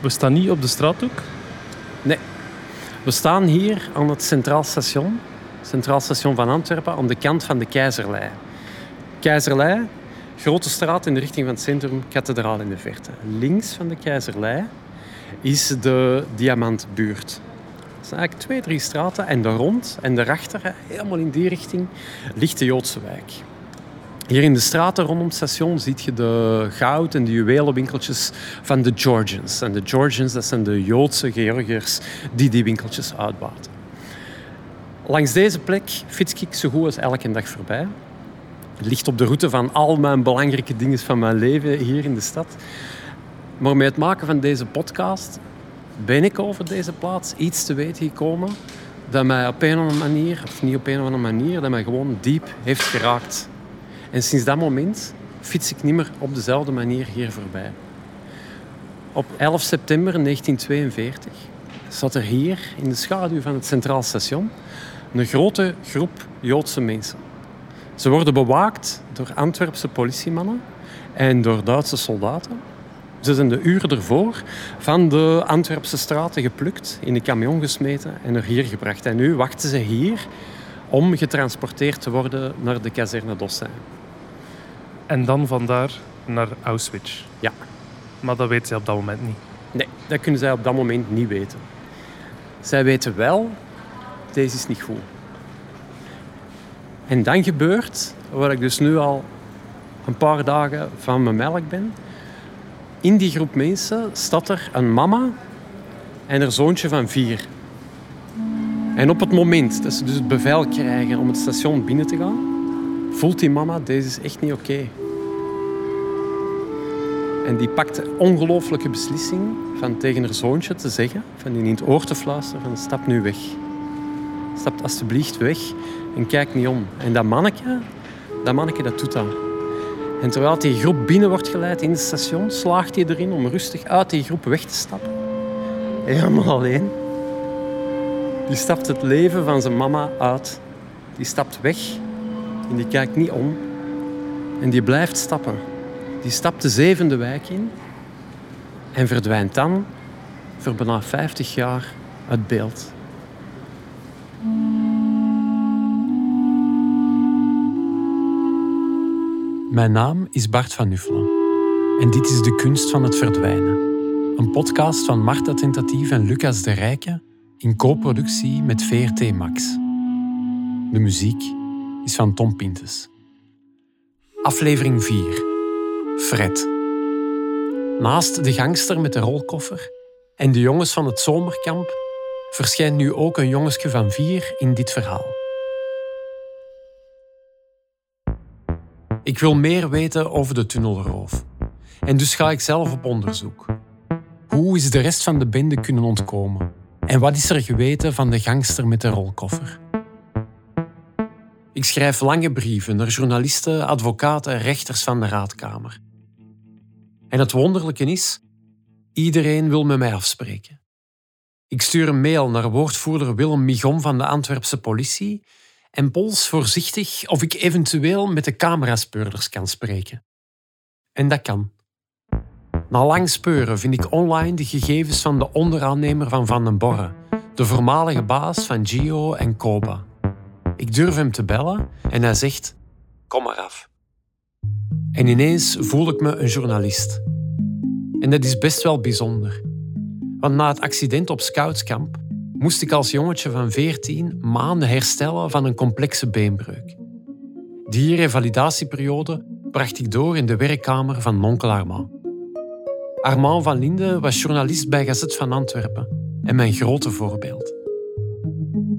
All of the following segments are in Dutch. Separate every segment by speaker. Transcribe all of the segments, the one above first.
Speaker 1: We staan niet op de straathoek.
Speaker 2: Nee. We staan hier aan het Centraal Station. Centraal Station van Antwerpen aan de kant van de Keizerlei. Keizerlei, grote straat in de richting van het centrum, kathedraal in de verte. Links van de Keizerlei is de Diamantbuurt. Dat zijn eigenlijk twee, drie straten. En de rond en daarachter, helemaal in die richting, ligt de Joodse wijk. Hier in de straten rondom het station zie je de goud- en de juwelenwinkeltjes van de Georgians. En de Georgians, dat zijn de Joodse Georgiërs die die winkeltjes uitbaten. Langs deze plek fiets ik zo goed als elke dag voorbij. Het ligt op de route van al mijn belangrijke dingen van mijn leven hier in de stad. Maar met het maken van deze podcast ben ik over deze plaats iets te weten gekomen dat mij op een of andere manier, of niet op een of andere manier, dat mij gewoon diep heeft geraakt. En sinds dat moment fiets ik niet meer op dezelfde manier hier voorbij. Op 11 september 1942 zat er hier in de schaduw van het Centraal Station een grote groep Joodse mensen. Ze worden bewaakt door Antwerpse politiemannen en door Duitse soldaten. Ze zijn de uren ervoor van de Antwerpse straten geplukt, in een camion gesmeten en er hier gebracht. En nu wachten ze hier om getransporteerd te worden naar de kazerne Dossin.
Speaker 1: En dan vandaar naar Auschwitz.
Speaker 2: Ja.
Speaker 1: Maar dat weet zij op dat moment niet.
Speaker 2: Nee, dat kunnen zij op dat moment niet weten. Zij weten wel, deze is niet goed. En dan gebeurt, waar ik dus nu al een paar dagen van mijn melk ben. In die groep mensen staat er een mama en haar zoontje van vier. En op het moment dat ze dus het bevel krijgen om het station binnen te gaan, voelt die mama, deze is echt niet oké. En die pakt de ongelooflijke beslissing van tegen haar zoontje te zeggen, van die in het oor te fluisteren, van stap nu weg. Stap alsjeblieft weg en kijk niet om. En dat manneke, dat manneke dat doet dat. En terwijl die groep binnen wordt geleid in het station, slaagt hij erin om rustig uit die groep weg te stappen. Helemaal alleen. Die stapt het leven van zijn mama uit. Die stapt weg en die kijkt niet om. En die blijft stappen. Die stapt de zevende wijk in en verdwijnt dan voor bijna 50 jaar uit beeld. Mijn naam is Bart van Nuffelen en dit is De Kunst van het Verdwijnen. Een podcast van Marta Tentatief en Lucas de Rijke in co-productie met VRT Max. De muziek is van Tom Pintes. Aflevering 4. Fred. Naast de gangster met de rolkoffer en de jongens van het zomerkamp verschijnt nu ook een jongensje van vier in dit verhaal. Ik wil meer weten over de tunnelroof. En dus ga ik zelf op onderzoek. Hoe is de rest van de bende kunnen ontkomen? En wat is er geweten van de gangster met de rolkoffer? Ik schrijf lange brieven naar journalisten, advocaten, rechters van de raadkamer. En het wonderlijke is, iedereen wil met mij afspreken. Ik stuur een mail naar woordvoerder Willem Migon van de Antwerpse politie en pols voorzichtig of ik eventueel met de cameraspeurders kan spreken. En dat kan. Na lang speuren vind ik online de gegevens van de onderaannemer van Van den Borre, de voormalige baas van Gio en Koba. Ik durf hem te bellen en hij zegt: Kom maar af. En ineens voel ik me een journalist. En dat is best wel bijzonder. Want na het accident op Scoutskamp moest ik als jongetje van 14 maanden herstellen van een complexe beenbreuk. Die revalidatieperiode bracht ik door in de werkkamer van onkel Armand. Armand van Linde was journalist bij Gazet van Antwerpen en mijn grote voorbeeld.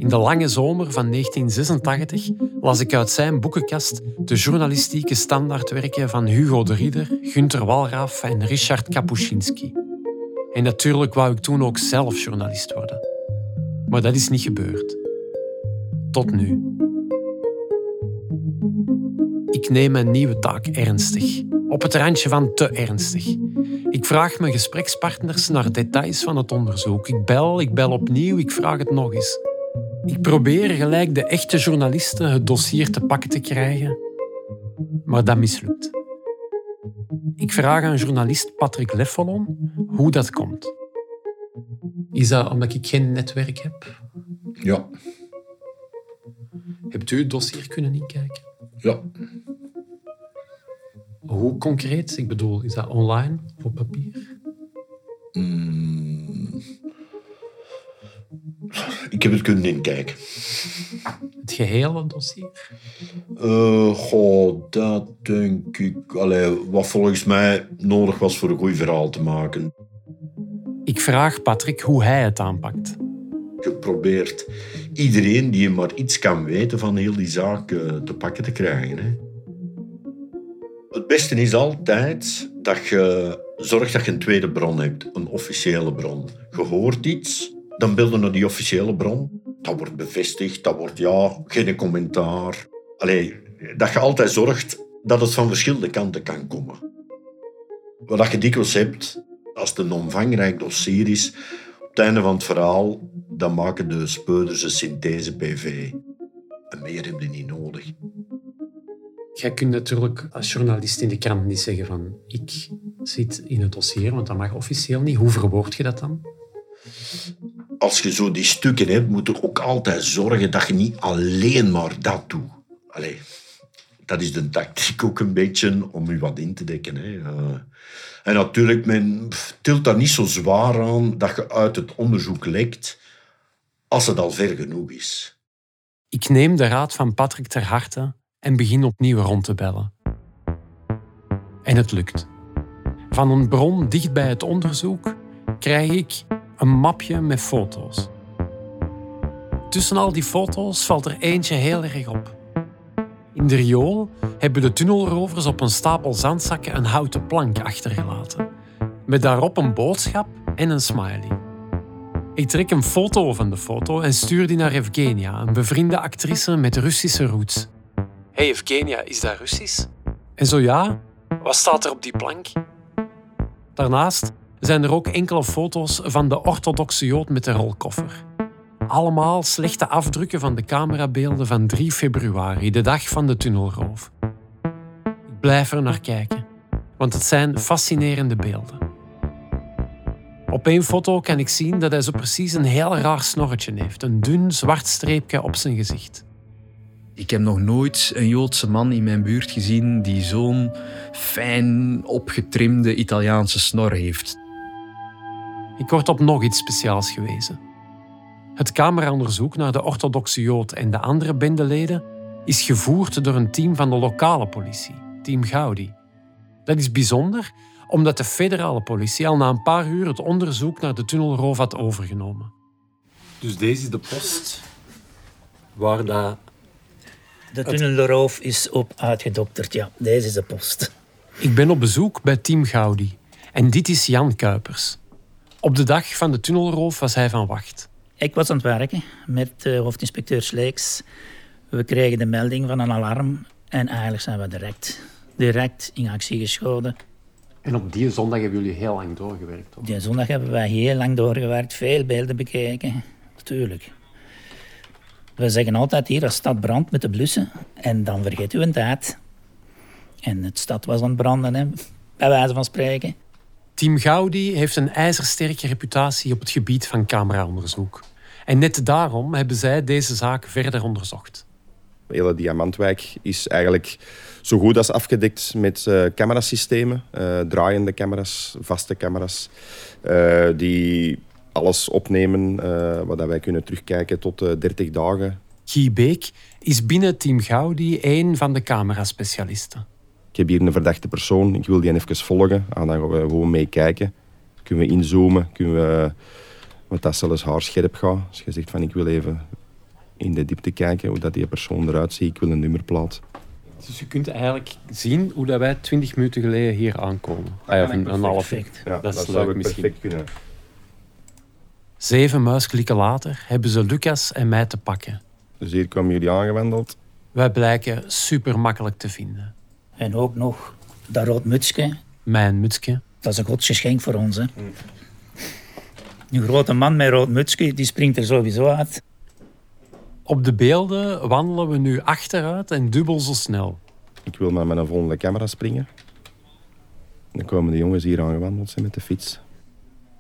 Speaker 2: In de lange zomer van 1986 las ik uit zijn boekenkast de journalistieke standaardwerken van Hugo de Ridder, Günter Walraaf en Richard Kapuscinski. En natuurlijk wou ik toen ook zelf journalist worden. Maar dat is niet gebeurd. Tot nu. Ik neem mijn nieuwe taak ernstig. Op het randje van te ernstig. Ik vraag mijn gesprekspartners naar details van het onderzoek. Ik bel, ik bel opnieuw, ik vraag het nog eens. Ik probeer gelijk de echte journalisten het dossier te pakken te krijgen, maar dat mislukt. Ik vraag aan journalist Patrick Leffelon hoe dat komt. Is dat omdat ik geen netwerk heb?
Speaker 3: Ja,
Speaker 2: Hebt u het dossier kunnen inkijken?
Speaker 3: ja.
Speaker 2: Hoe concreet? Ik bedoel, is dat online of op papier?
Speaker 3: Mm. Ik heb het kunnen inkijken.
Speaker 2: Het gehele dossier?
Speaker 3: Eh, goh, dat denk ik... Allee, wat volgens mij nodig was voor een goed verhaal te maken.
Speaker 2: Ik vraag Patrick hoe hij het aanpakt.
Speaker 3: Je probeert iedereen die maar iets kan weten van heel die zaak eh, te pakken te krijgen. Hè. Het beste is altijd dat je zorgt dat je een tweede bron hebt, een officiële bron. Je hoort iets, dan beelden naar die officiële bron. Dat wordt bevestigd, dat wordt ja, geen commentaar. Allee, dat je altijd zorgt dat het van verschillende kanten kan komen. Wat je dikwijls hebt, als het een omvangrijk dossier is, op het einde van het verhaal, dan maken de speurders een synthese-PV. En meer heb je niet nodig.
Speaker 2: Jij kunt natuurlijk als journalist in de krant niet zeggen van ik zit in het dossier, want dat mag officieel niet. Hoe verwoord je dat dan?
Speaker 3: Als je zo die stukken hebt, moet je ook altijd zorgen dat je niet alleen maar dat doet. Allee, dat is de tactiek ook een beetje om je wat in te dekken. Hè. Eh, en natuurlijk, men tilt daar niet zo zwaar aan dat je uit het onderzoek lekt als het al ver genoeg is.
Speaker 2: Ik neem de raad van Patrick ter harte en begin opnieuw rond te bellen. En het lukt. Van een bron dicht bij het onderzoek krijg ik een mapje met foto's. Tussen al die foto's valt er eentje heel erg op. In de riool hebben de tunnelrovers op een stapel zandzakken een houten plank achtergelaten. Met daarop een boodschap en een smiley. Ik trek een foto van de foto en stuur die naar Evgenia, een bevriende actrice met Russische roots. Hey Evgenia, is dat Russisch? En zo ja, wat staat er op die plank? Daarnaast zijn er ook enkele foto's van de orthodoxe Jood met de rolkoffer. Allemaal slechte afdrukken van de camerabeelden van 3 februari, de dag van de tunnelroof. Ik blijf er naar kijken, want het zijn fascinerende beelden. Op één foto kan ik zien dat hij zo precies een heel raar snorretje heeft, een dun zwart streepje op zijn gezicht.
Speaker 4: Ik heb nog nooit een Joodse man in mijn buurt gezien die zo'n fijn opgetrimde Italiaanse snor heeft.
Speaker 2: Ik word op nog iets speciaals gewezen. Het cameraonderzoek naar de orthodoxe Jood en de andere bendeleden is gevoerd door een team van de lokale politie, Team Gaudi. Dat is bijzonder omdat de federale politie al na een paar uur het onderzoek naar de tunnelroof had overgenomen.
Speaker 5: Dus deze is de post waar dat...
Speaker 6: De tunnelroof is op uitgedokterd, ja. Deze is de post.
Speaker 2: Ik ben op bezoek bij Team Gaudi en dit is Jan Kuipers. Op de dag van de tunnelroof was hij van wacht.
Speaker 6: Ik was aan het werken met eh, hoofdinspecteur Sleeks. We kregen de melding van een alarm en eigenlijk zijn we direct, direct in actie geschoten.
Speaker 2: En op die zondag hebben jullie heel lang doorgewerkt. Toch?
Speaker 6: Die zondag hebben wij heel lang doorgewerkt, veel beelden bekeken. Natuurlijk. We zeggen altijd hier, als stad brandt met de blussen, en dan vergeet u een tijd. En het stad was aan het branden, hè, bij wijze van spreken.
Speaker 2: Team Gaudi heeft een ijzersterke reputatie op het gebied van cameraonderzoek. En net daarom hebben zij deze zaak verder onderzocht.
Speaker 7: De hele Diamantwijk is eigenlijk zo goed als afgedekt met uh, camerasystemen. Uh, draaiende camera's, vaste camera's. Uh, die alles opnemen, wat wij kunnen terugkijken tot 30 dagen.
Speaker 2: Guy Beek is binnen Team Gaudi één van de cameraspecialisten.
Speaker 7: Ik heb hier een verdachte persoon, ik wil die even volgen. Ah, dan gaan we gewoon meekijken. Kunnen we inzoomen, kunnen we... Want dat zelfs haarscherp gaat. Als je zegt van ik wil even in de diepte kijken hoe dat die persoon eruit ziet, ik wil een nummerplaat.
Speaker 2: Dus je kunt eigenlijk zien hoe dat wij 20 minuten geleden hier aankomen. Ah, of een, een half uur.
Speaker 7: Ja,
Speaker 2: dat is
Speaker 7: zou
Speaker 2: leuk
Speaker 7: ik
Speaker 2: misschien.
Speaker 7: perfect kunnen.
Speaker 2: Zeven muisklikken later hebben ze Lucas en mij te pakken.
Speaker 7: Dus hier komen jullie aangewandeld.
Speaker 2: Wij blijken super makkelijk te vinden.
Speaker 6: En ook nog dat rood mutsje,
Speaker 2: Mijn mutsje.
Speaker 6: dat is een godsgeschenk voor ons. Hè. Een grote man met rood mutsje, die springt er sowieso uit.
Speaker 2: Op de beelden wandelen we nu achteruit en dubbel zo snel.
Speaker 7: Ik wil met mijn volgende camera springen. Dan komen de jongens hier aangewandeld zijn met de fiets.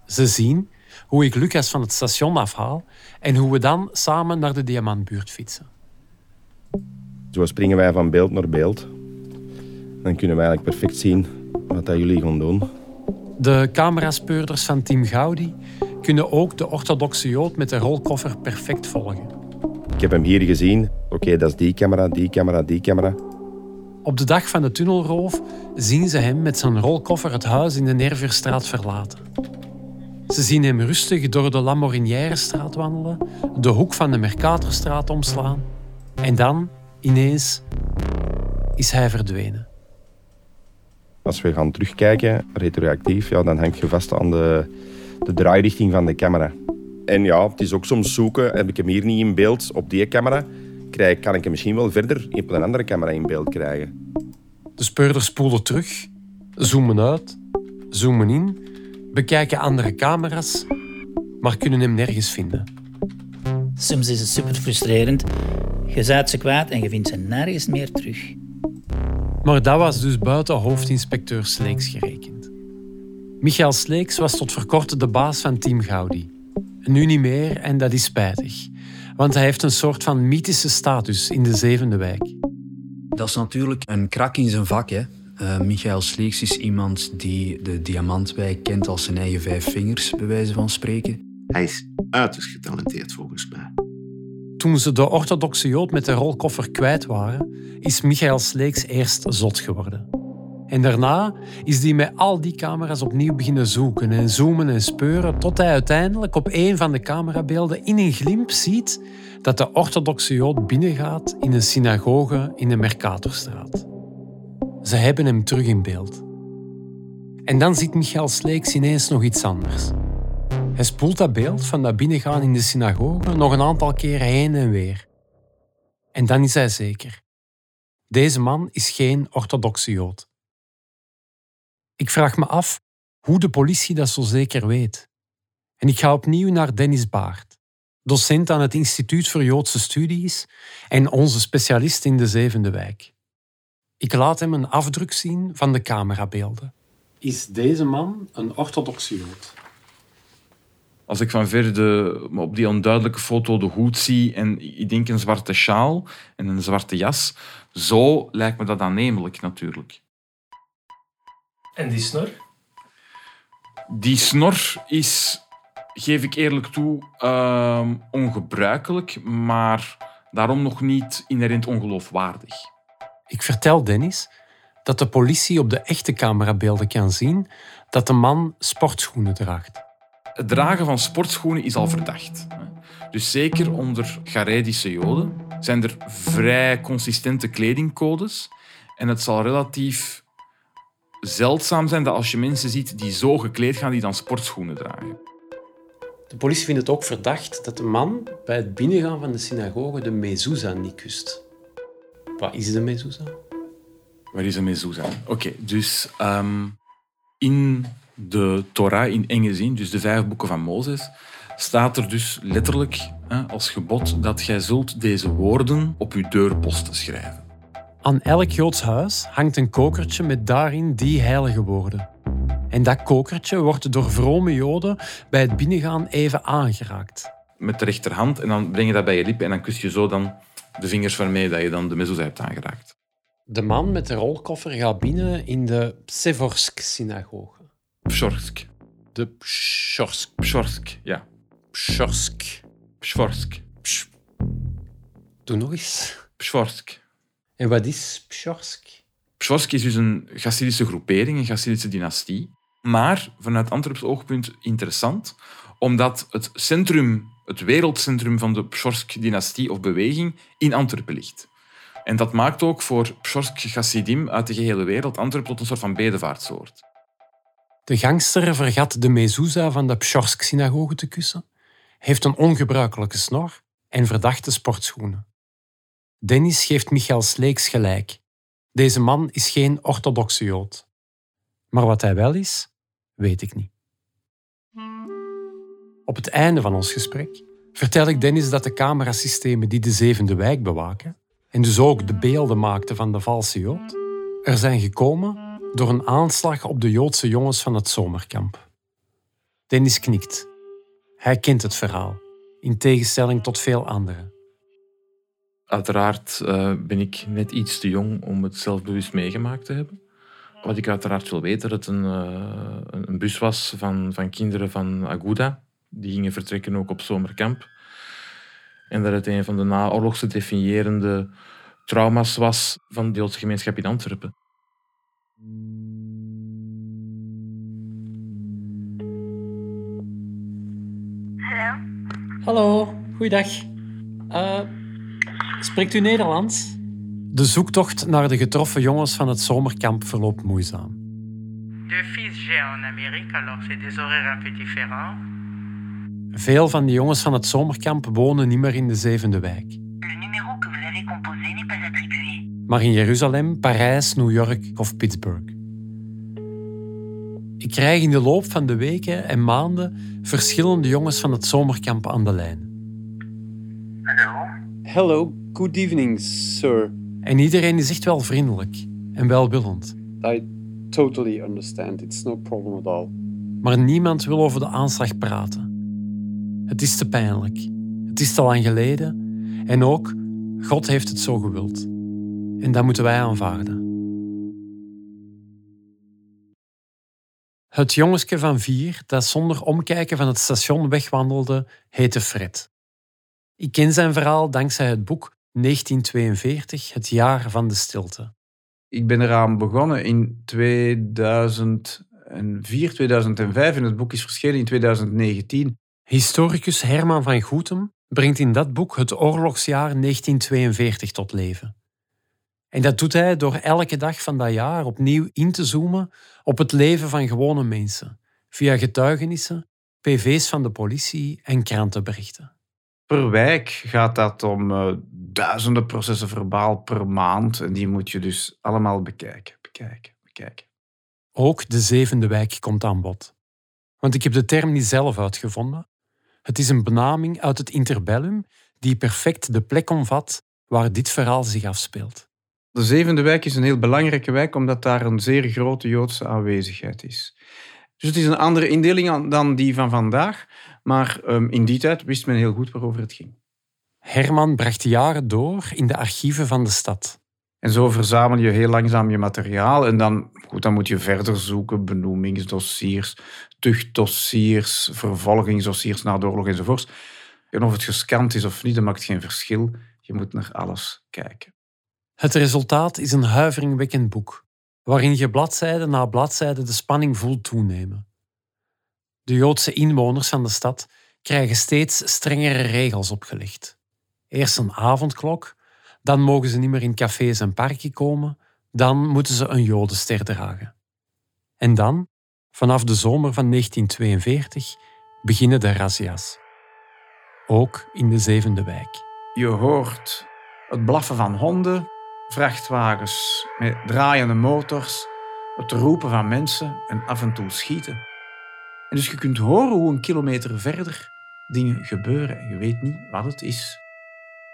Speaker 2: Ze zien hoe ik Lucas van het station afhaal en hoe we dan samen naar de Diamantbuurt fietsen.
Speaker 7: Zo springen wij van beeld naar beeld. Dan kunnen we eigenlijk perfect zien wat dat jullie gaan doen.
Speaker 2: De cameraspeurders van Team Gaudi kunnen ook de orthodoxe Jood met de rolkoffer perfect volgen.
Speaker 7: Ik heb hem hier gezien. Oké, dat is die camera, die camera, die camera.
Speaker 2: Op de dag van de tunnelroof zien ze hem met zijn rolkoffer het huis in de Nervierstraat verlaten. Ze zien hem rustig door de Lamorinière-straat wandelen, de hoek van de Mercatorstraat omslaan en dan, ineens, is hij verdwenen.
Speaker 7: Als we gaan terugkijken, retroactief, ja, dan hang je vast aan de, de draairichting van de camera. En ja, het is ook soms zoeken. Heb ik hem hier niet in beeld op die camera, krijg, kan ik hem misschien wel verder op een andere camera in beeld krijgen.
Speaker 2: De speurders spoelen terug, zoomen uit, zoomen in, bekijken andere camera's, maar kunnen hem nergens vinden.
Speaker 6: Soms is het super frustrerend. Je zaat ze kwijt en je vindt ze nergens meer terug.
Speaker 2: Maar dat was dus buiten hoofdinspecteur Sleeks gerekend. Michael Sleeks was tot voor kort de baas van Team Gaudi. Nu niet meer en dat is spijtig. Want hij heeft een soort van mythische status in de zevende wijk.
Speaker 4: Dat is natuurlijk een krak in zijn vak. Hè. Uh, Michael Sleeks is iemand die de Diamantwijk kent als zijn eigen vijf vingers, bij wijze van spreken.
Speaker 8: Hij is uiterst getalenteerd volgens mij.
Speaker 2: Toen ze de orthodoxe Jood met de rolkoffer kwijt waren, is Michael Sleeks eerst zot geworden. En daarna is hij met al die camera's opnieuw beginnen zoeken en zoomen en speuren tot hij uiteindelijk op een van de camerabeelden in een glimp ziet dat de orthodoxe Jood binnengaat in een synagoge in de Mercatorstraat. Ze hebben hem terug in beeld. En dan ziet Michael Sleeks ineens nog iets anders. Hij spoelt dat beeld van dat binnengaan in de synagoge nog een aantal keren heen en weer. En dan is hij zeker. Deze man is geen orthodoxe Jood. Ik vraag me af hoe de politie dat zo zeker weet. En ik ga opnieuw naar Dennis Baart, docent aan het Instituut voor Joodse Studies en onze specialist in de Zevende Wijk. Ik laat hem een afdruk zien van de camerabeelden. Is deze man een orthodoxe Jood?
Speaker 5: Als ik van ver de, op die onduidelijke foto de hoed zie en ik denk een zwarte sjaal en een zwarte jas, zo lijkt me dat aannemelijk natuurlijk.
Speaker 1: En die snor?
Speaker 5: Die snor is, geef ik eerlijk toe, uh, ongebruikelijk, maar daarom nog niet inherent ongeloofwaardig.
Speaker 2: Ik vertel Dennis dat de politie op de echte camerabeelden kan zien dat de man sportschoenen draagt.
Speaker 5: Het dragen van sportschoenen is al verdacht. Dus zeker onder Garedische Joden zijn er vrij consistente kledingcodes. En het zal relatief zeldzaam zijn dat als je mensen ziet die zo gekleed gaan, die dan sportschoenen dragen.
Speaker 2: De politie vindt het ook verdacht dat de man bij het binnengaan van de synagoge de mezuzah niet kust. Wat is de mezuzah?
Speaker 5: Wat is een mezuzah? Oké, dus um, in de Torah in enge zin, dus de vijf boeken van Mozes, staat er dus letterlijk hè, als gebod dat gij zult deze woorden op uw deurposten schrijven.
Speaker 2: Aan elk Joods huis hangt een kokertje met daarin die heilige woorden. En dat kokertje wordt door vrome Joden bij het binnengaan even aangeraakt.
Speaker 5: Met de rechterhand en dan breng je dat bij je lippen en dan kus je zo dan de vingers waarmee dat je dan de mezuzah hebt aangeraakt.
Speaker 2: De man met de rolkoffer gaat binnen in de Psevorsk-synagoge.
Speaker 5: Pshorsk.
Speaker 2: De Pshorsk.
Speaker 5: Pshorsk, ja.
Speaker 2: Pshorsk.
Speaker 5: Pshorsk.
Speaker 2: Psh. Doe nog eens.
Speaker 5: Pshorsk.
Speaker 2: En wat is Pshorsk?
Speaker 5: Pshorsk is dus een Hasidische groepering, een Hasidische dynastie. Maar vanuit Antwerps oogpunt interessant, omdat het centrum, het wereldcentrum van de Pshorsk-dynastie of beweging in Antwerpen ligt. En dat maakt ook voor Pshorsk Hasidim uit de gehele wereld Antwerpen tot een soort van bedevaartsoord.
Speaker 2: De gangster vergat de mezuzah van de Pshorsk-synagoge te kussen, heeft een ongebruikelijke snor en verdachte sportschoenen. Dennis geeft Michael Sleeks gelijk. Deze man is geen orthodoxe Jood. Maar wat hij wel is, weet ik niet. Op het einde van ons gesprek vertel ik Dennis dat de camerasystemen die de zevende wijk bewaken, en dus ook de beelden maakten van de valse Jood, er zijn gekomen door een aanslag op de Joodse jongens van het zomerkamp. Dennis knikt. Hij kent het verhaal, in tegenstelling tot veel anderen.
Speaker 5: Uiteraard uh, ben ik net iets te jong om het zelfbewust meegemaakt te hebben. Wat ik uiteraard wil weten, dat het een, uh, een bus was van, van kinderen van Aguda. Die gingen vertrekken ook op zomerkamp. En dat het een van de naoorlogse definiërende trauma's was van de Joodse gemeenschap in Antwerpen.
Speaker 2: Hallo, goeiedag. Uh, spreekt u Nederlands? De zoektocht naar de getroffen jongens van het zomerkamp verloopt moeizaam.
Speaker 9: De fils j'ai en Amérique, alors c'est des horaires un peu différents.
Speaker 2: Veel van die jongens van het zomerkamp wonen niet meer in de zevende wijk.
Speaker 9: Le numéro que vous avez composé n'est pas attribué.
Speaker 2: Maar in Jeruzalem, Parijs, New York of Pittsburgh. Ik krijg in de loop van de weken en maanden verschillende jongens van het zomerkamp aan de lijn.
Speaker 9: Hallo?
Speaker 10: Hello, good evening, sir.
Speaker 2: En iedereen is echt wel vriendelijk en welwillend.
Speaker 10: I totally understand. It's no problem at all.
Speaker 2: Maar niemand wil over de aanslag praten. Het is te pijnlijk. Het is te lang geleden. En ook, God heeft het zo gewild. En dat moeten wij aanvaarden. Het jongensje van vier dat zonder omkijken van het station wegwandelde, heette Fred. Ik ken zijn verhaal dankzij het boek 1942, het jaar van de stilte.
Speaker 10: Ik ben eraan begonnen in 2004, 2005 en het boek is verschenen in 2019.
Speaker 2: Historicus Herman van Goetem brengt in dat boek het oorlogsjaar 1942 tot leven. En dat doet hij door elke dag van dat jaar opnieuw in te zoomen op het leven van gewone mensen, via getuigenissen, pv's van de politie en krantenberichten.
Speaker 10: Per wijk gaat dat om uh, duizenden processen verbaal per maand en die moet je dus allemaal bekijken, bekijken, bekijken.
Speaker 2: Ook de zevende wijk komt aan bod. Want ik heb de term niet zelf uitgevonden. Het is een benaming uit het interbellum die perfect de plek omvat waar dit verhaal zich afspeelt.
Speaker 10: De zevende wijk is een heel belangrijke wijk omdat daar een zeer grote Joodse aanwezigheid is. Dus het is een andere indeling dan die van vandaag, maar um, in die tijd wist men heel goed waarover het ging.
Speaker 2: Herman bracht jaren door in de archieven van de stad.
Speaker 10: En zo verzamel je heel langzaam je materiaal en dan, goed, dan moet je verder zoeken, benoemingsdossiers, tuchtdossiers, vervolgingsdossiers na de oorlog enzovoort. En of het gescand is of niet, dat maakt geen verschil. Je moet naar alles kijken.
Speaker 2: Het resultaat is een huiveringwekkend boek, waarin je bladzijde na bladzijde de spanning voelt toenemen. De Joodse inwoners van de stad krijgen steeds strengere regels opgelegd. Eerst een avondklok, dan mogen ze niet meer in cafés en parken komen, dan moeten ze een Jodenster dragen. En dan, vanaf de zomer van 1942, beginnen de razzia's. Ook in de zevende wijk.
Speaker 10: Je hoort het blaffen van honden, vrachtwagens met draaiende motors, het roepen van mensen en af en toe schieten. En dus je kunt horen hoe een kilometer verder dingen gebeuren en je weet niet wat het is.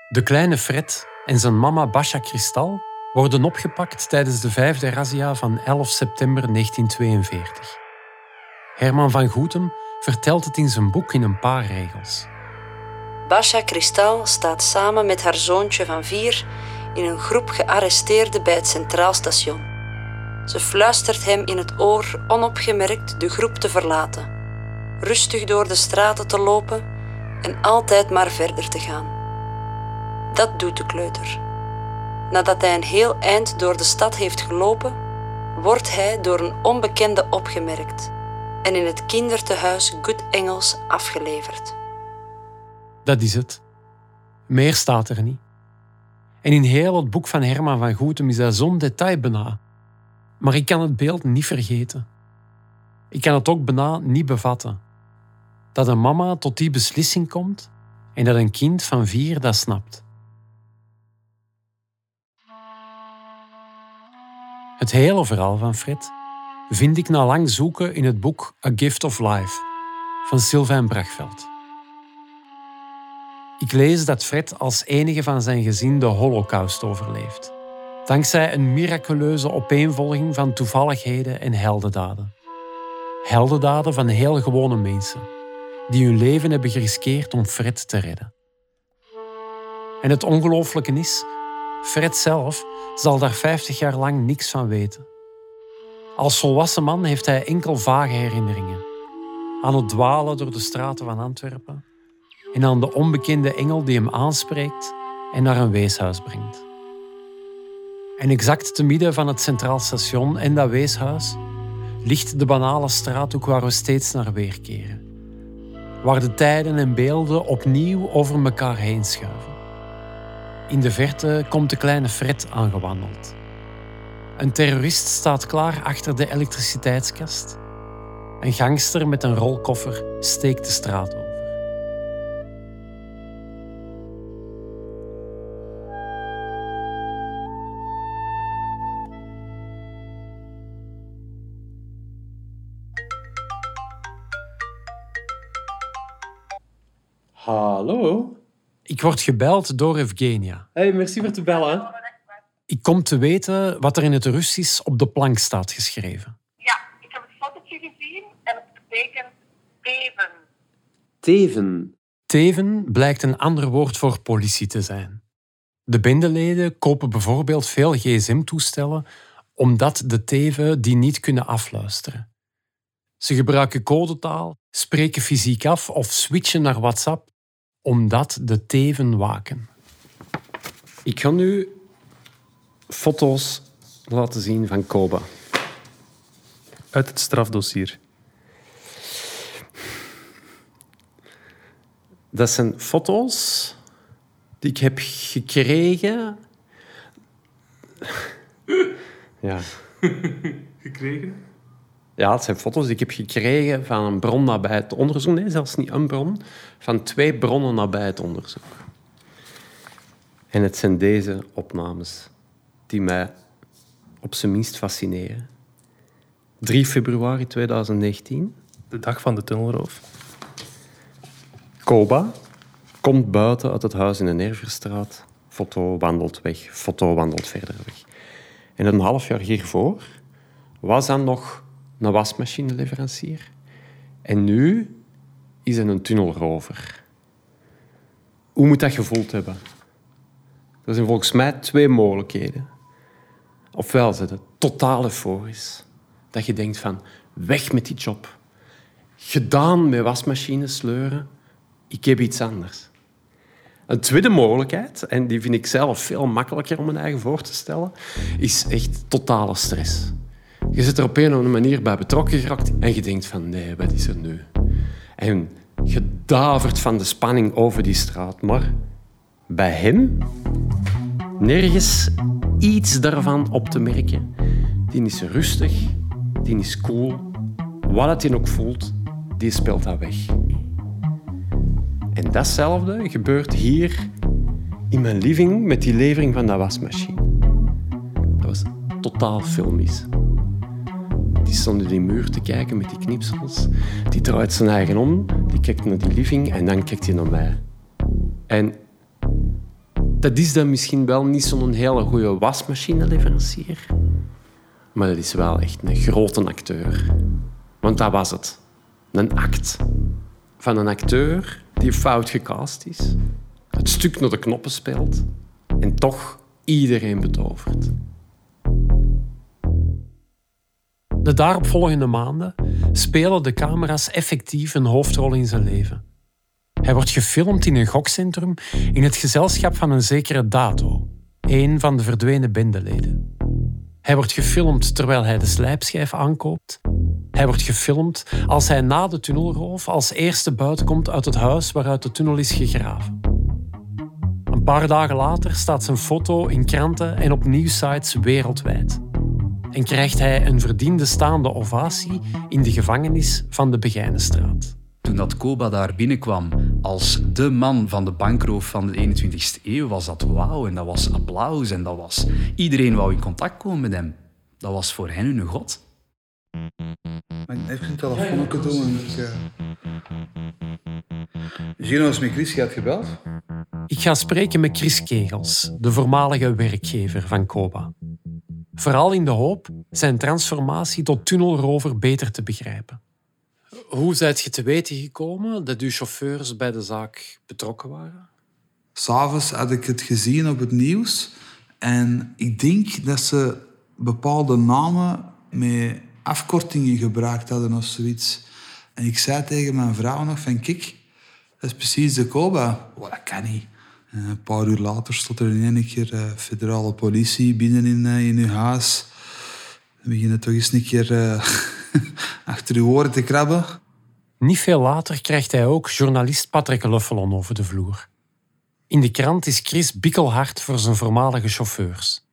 Speaker 2: De kleine Fred en zijn mama Basha Kristal worden opgepakt tijdens de vijfde razzia van 11 september 1942. Herman van Goetem vertelt het in zijn boek in een paar regels.
Speaker 11: Basha Kristal staat samen met haar zoontje van vier in een groep gearresteerden bij het Centraal Station. Ze fluistert hem in het oor onopgemerkt de groep te verlaten, rustig door de straten te lopen en altijd maar verder te gaan. Dat doet de kleuter. Nadat hij een heel eind door de stad heeft gelopen, wordt hij door een onbekende opgemerkt en in het kindertehuis Good Engels afgeleverd.
Speaker 2: Dat is het. Meer staat er niet. En in heel het boek van Herman van Goethem is dat zo'n detail bijna. Maar ik kan het beeld niet vergeten. Ik kan het ook bijna niet bevatten. Dat een mama tot die beslissing komt en dat een kind van vier dat snapt. Het hele verhaal van Fred vind ik na lang zoeken in het boek A Gift of Life van Sylvain Brachveld. Ik lees dat Fred als enige van zijn gezin de Holocaust overleeft, dankzij een miraculeuze opeenvolging van toevalligheden en heldendaden. Heldendaden van heel gewone mensen, die hun leven hebben geriskeerd om Fred te redden. En het ongelooflijke is, Fred zelf zal daar 50 jaar lang niks van weten. Als volwassen man heeft hij enkel vage herinneringen. Aan het dwalen door de straten van Antwerpen en aan de onbekende engel die hem aanspreekt en naar een weeshuis brengt. En exact te midden van het Centraal Station en dat weeshuis ligt de banale straathoek waar we steeds naar weerkeren. Waar de tijden en beelden opnieuw over elkaar heen schuiven. In de verte komt de kleine Fred aangewandeld. Een terrorist staat klaar achter de elektriciteitskast. Een gangster met een rolkoffer steekt de straat over.
Speaker 12: Hallo?
Speaker 2: Ik word gebeld door Evgenia.
Speaker 12: Hey, merci voor te bellen.
Speaker 2: Ik kom te weten wat er in het Russisch op de plank staat geschreven.
Speaker 9: Ja, ik heb het fotootje gezien en het betekent teven.
Speaker 12: Teven.
Speaker 2: Teven blijkt een ander woord voor politie te zijn. De bendeleden kopen bijvoorbeeld veel gsm-toestellen omdat de teven die niet kunnen afluisteren. Ze gebruiken codetaal, spreken fysiek af of switchen naar WhatsApp omdat de teven waken.
Speaker 12: Ik ga nu foto's laten zien van Koba.
Speaker 13: Uit het strafdossier.
Speaker 12: Dat zijn foto's die ik heb gekregen. Ja.
Speaker 13: Gekregen?
Speaker 12: Ja, het zijn foto's die ik heb gekregen van een bron nabij het onderzoek. Nee, zelfs niet een bron. Van twee bronnen nabij het onderzoek. En het zijn deze opnames die mij op zijn minst fascineren. 3 februari 2019.
Speaker 13: De dag van de tunnelroof.
Speaker 12: Koba komt buiten uit het huis in de Nerverstraat. Foto wandelt weg, foto wandelt verder weg. En een half jaar hiervoor was dan nog een wasmachineleverancier. En nu is hij een tunnelrover. Hoe moet dat gevoeld hebben? Er zijn volgens mij twee mogelijkheden. Ofwel ze het totaal euforisch. Dat je denkt van, weg met die job. Gedaan met wasmachines sleuren. Ik heb iets anders. Een tweede mogelijkheid, en die vind ik zelf veel makkelijker om mijn eigen voor te stellen, is echt totale stress. Je zit er op een of andere manier bij betrokken geraakt en je denkt van nee, wat is er nu? En je davert van de spanning over die straat. Maar bij hem nergens iets daarvan op te merken. Die is rustig, die is cool. Wat hij ook voelt, die speelt dat weg. En datzelfde gebeurt hier in mijn living met die levering van dat wasmachine. Dat was totaal filmisch. Die stond in die muur te kijken met die knipsels. Die draait zijn eigen om, die kijkt naar die living en dan kijkt hij naar mij. En dat is dan misschien wel niet zo'n hele goede wasmachineleverancier. Maar dat is wel echt een grote acteur. Want dat was het. Een act. Van een acteur die fout gecast is. Het stuk naar de knoppen speelt. En toch iedereen betovert.
Speaker 2: De daaropvolgende maanden spelen de camera's effectief een hoofdrol in zijn leven. Hij wordt gefilmd in een gokcentrum in het gezelschap van een zekere Dato, een van de verdwenen bendeleden. Hij wordt gefilmd terwijl hij de slijpschijf aankoopt. Hij wordt gefilmd als hij na de tunnelroof als eerste buiten komt uit het huis waaruit de tunnel is gegraven. Een paar dagen later staat zijn foto in kranten en op nieuwsites wereldwijd en krijgt hij een verdiende staande ovatie in de gevangenis van de Begijnenstraat.
Speaker 4: Toen dat Koba daar binnenkwam als de man van de bankroof van de 21ste eeuw, was dat wauw en dat was applaus en dat was... Iedereen wou in contact komen met hem. Dat was voor hen hun god.
Speaker 14: Even een telefoonnetje doen en ik... Uh... Gino is met Chris, je hebt gebeld?
Speaker 2: Ik ga spreken met Chris Kegels, de voormalige werkgever van Koba. Vooral in de hoop zijn transformatie tot tunnelrover beter te begrijpen. Hoe zijt je te weten gekomen dat uw chauffeurs bij de zaak betrokken waren?
Speaker 14: S'avonds had ik het gezien op het nieuws. En ik denk dat ze bepaalde namen met afkortingen gebruikt hadden of zoiets. En ik zei tegen mijn vrouw nog van, kijk, dat is precies de Koba. Oh, dat kan niet. En een paar uur later stond er in één keer uh, federale politie binnen in, uh, in uw huis. Dan begin je toch eens een keer uh, achter uw oren te krabben.
Speaker 2: Niet veel later krijgt hij ook journalist Patrick Luffelon over de vloer. In de krant is Chris bikkelhard voor zijn voormalige chauffeurs.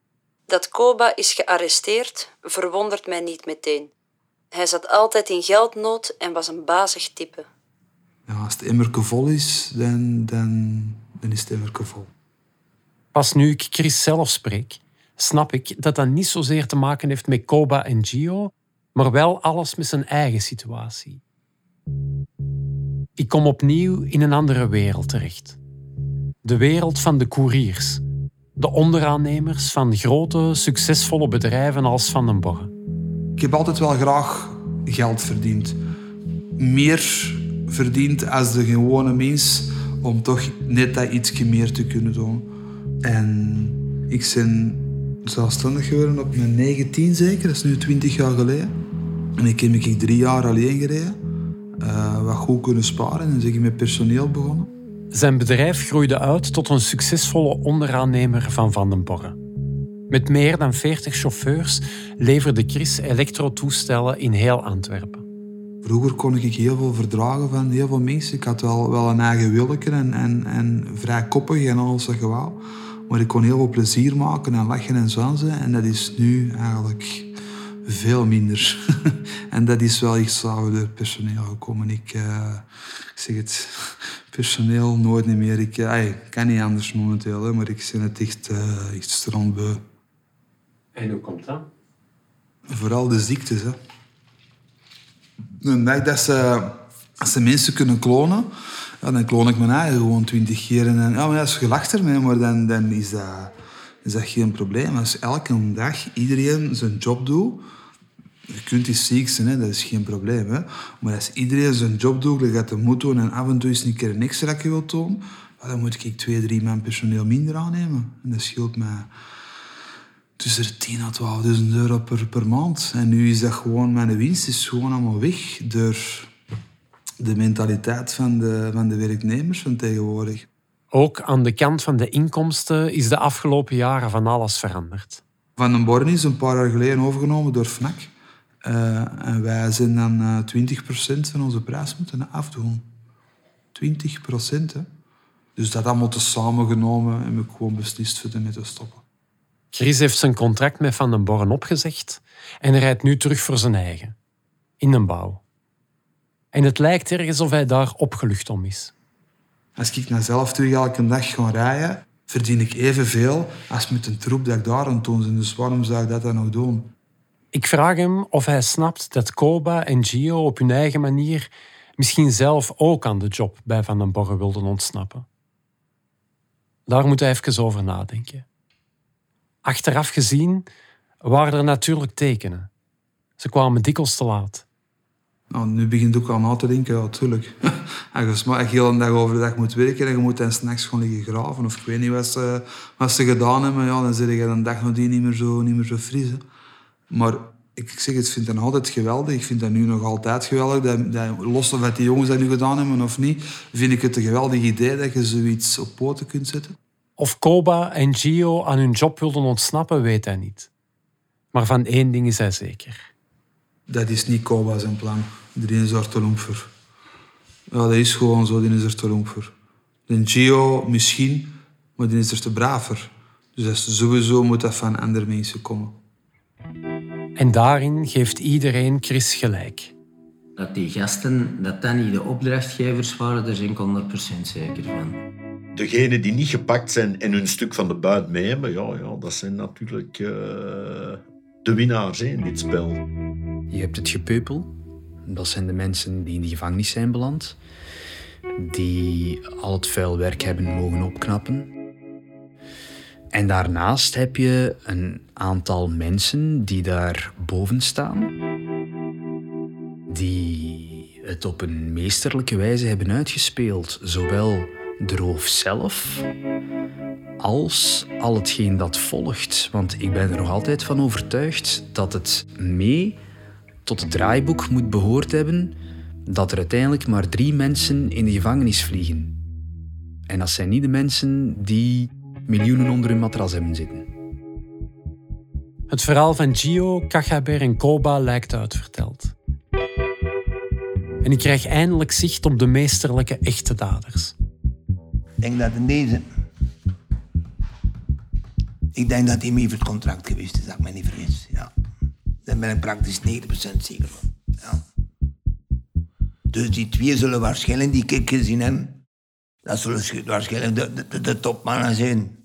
Speaker 11: Dat Koba is gearresteerd verwondert mij niet meteen. Hij zat altijd in geldnood en was een bazig type.
Speaker 14: Ja, als het emmerke vol is, dan, dan, dan is het emmerke vol.
Speaker 2: Pas nu ik Chris zelf spreek, snap ik dat dat niet zozeer te maken heeft met Koba en Gio, maar wel alles met zijn eigen situatie. Ik kom opnieuw in een andere wereld terecht. De wereld van de couriers, de onderaannemers van grote, succesvolle bedrijven als Van den Borre.
Speaker 14: Ik heb altijd wel graag geld verdiend. Meer verdiend als de gewone mens, om toch net dat ietsje meer te kunnen doen. En ik ben zelfstandig geworden op mijn 19 zeker, dat is nu 20 jaar geleden. En ik heb ik drie jaar alleen gereden. Uh, wat goed kunnen sparen en ik met personeel begonnen.
Speaker 2: Zijn bedrijf groeide uit tot een succesvolle onderaannemer van Van den Borre. Met meer dan 40 chauffeurs leverde Chris elektrotoestellen in heel Antwerpen.
Speaker 14: Vroeger kon ik heel veel verdragen van heel veel mensen. Ik had wel, wel een eigen willeke en, en, en vrij koppig en alles wat. Maar ik kon heel veel plezier maken en lachen en zwansen. En dat is nu eigenlijk veel minder. en dat is wel iets door personeel gekomen. Ik, uh, ik zeg het, personeel nooit meer. Ik kan niet anders momenteel, hè, maar ik ben het echt, uh, echt strandbeu.
Speaker 2: En hoe komt dat?
Speaker 14: Vooral de ziektes. Hè. De dag dat ze, als ze mensen kunnen klonen, ja, dan kloon ik mijn eigen gewoon twintig keer. En dan, ja, maar als je lacht ermee, maar dan, dan is, dat, is dat geen probleem. Als elke dag iedereen zijn job doet, je kunt iets ziek zijn, hè, dat is geen probleem. Hè. Maar als iedereen zijn job doet, dat gaat moet doen en af en toe eens een keer een extra wil doen, dan moet ik twee, drie man personeel minder aannemen. En dat scheelt mij tussen de 10 à 12.000 euro per, per maand. En nu is dat gewoon, mijn winst is gewoon allemaal weg door de mentaliteit van de, van de werknemers van tegenwoordig.
Speaker 2: Ook aan de kant van de inkomsten is de afgelopen jaren van alles veranderd.
Speaker 14: Van den Born is een paar jaar geleden overgenomen door FNAC. Uh, en wij zijn dan uh, 20% van onze prijs moeten afdoen. 20%, hè. Dus dat allemaal te samengenomen en ik gewoon beslist voor ermee te stoppen.
Speaker 2: Chris heeft zijn contract met Van den Borren opgezegd en rijdt nu terug voor zijn eigen. In een bouw. En het lijkt ergens of hij daar opgelucht om is.
Speaker 14: Als ik naar zelf terug elke dag ga rijden, verdien ik evenveel als met een troep dat ik daar aan toon. Dus waarom zou ik dat dan nog doen?
Speaker 2: Ik vraag hem of hij snapt dat Koba en Gio op hun eigen manier misschien zelf ook aan de job bij Van den Borre wilden ontsnappen. Daar moet hij even over nadenken. Achteraf gezien waren er natuurlijk tekenen. Ze kwamen dikwijls te laat.
Speaker 14: Nou, nu begint ook al na te denken, natuurlijk. Als je heel een dag over de dag moet werken en je moet dan s'nachts gewoon liggen graven, of ik weet niet wat ze, wat ze gedaan hebben, ja, dan zit je een dag nadien niet meer zo, niet meer zo. Maar ik zeg het, vind dat altijd geweldig. Ik vind dat nu nog altijd geweldig. Dat, dat, los of wat die jongens dat nu gedaan hebben of niet, vind ik het een geweldig idee dat je zoiets op poten kunt zetten.
Speaker 2: Of Koba en Gio aan hun job wilden ontsnappen, weet hij niet. Maar van één ding is hij zeker.
Speaker 14: Dat is niet Koba zijn plan. Iedereen is er voor. Ja, dat is gewoon zo, die is er voor. En Gio misschien, maar die is er te braver. Dus dat sowieso moet dat van andere mensen komen.
Speaker 2: En daarin geeft iedereen Chris gelijk.
Speaker 15: Dat die gasten, dat dat niet de opdrachtgevers waren, daar ben ik 100% zeker van.
Speaker 3: Degenen die niet gepakt zijn en hun stuk van de buit mee hebben, ja, ja, dat zijn natuurlijk uh, de winnaars hè, in dit spel.
Speaker 4: Je hebt het gepeupel. Dat zijn de mensen die in de gevangenis zijn beland. Die al het vuil werk hebben mogen opknappen. En daarnaast heb je een aantal mensen die daar boven staan. Die het op een meesterlijke wijze hebben uitgespeeld. Zowel de roof zelf als al hetgeen dat volgt. Want ik ben er nog altijd van overtuigd dat het mee tot het draaiboek moet behoord hebben dat er uiteindelijk maar drie mensen in de gevangenis vliegen. En dat zijn niet de mensen die miljoenen onder hun matras hebben zitten.
Speaker 2: Het verhaal van Gio, Kachaber en Koba lijkt uitverteld. En ik krijg eindelijk zicht op de meesterlijke echte daders.
Speaker 16: Ik denk dat in deze... Ik denk dat hij mee voor het contract geweest is, dat ik me niet vergis. Ja. Daar ben ik praktisch 90% zeker van. Ja. Dus die twee zullen waarschijnlijk die kick gezien hebben. Dat zullen waarschijnlijk de, de, de topmannen zijn.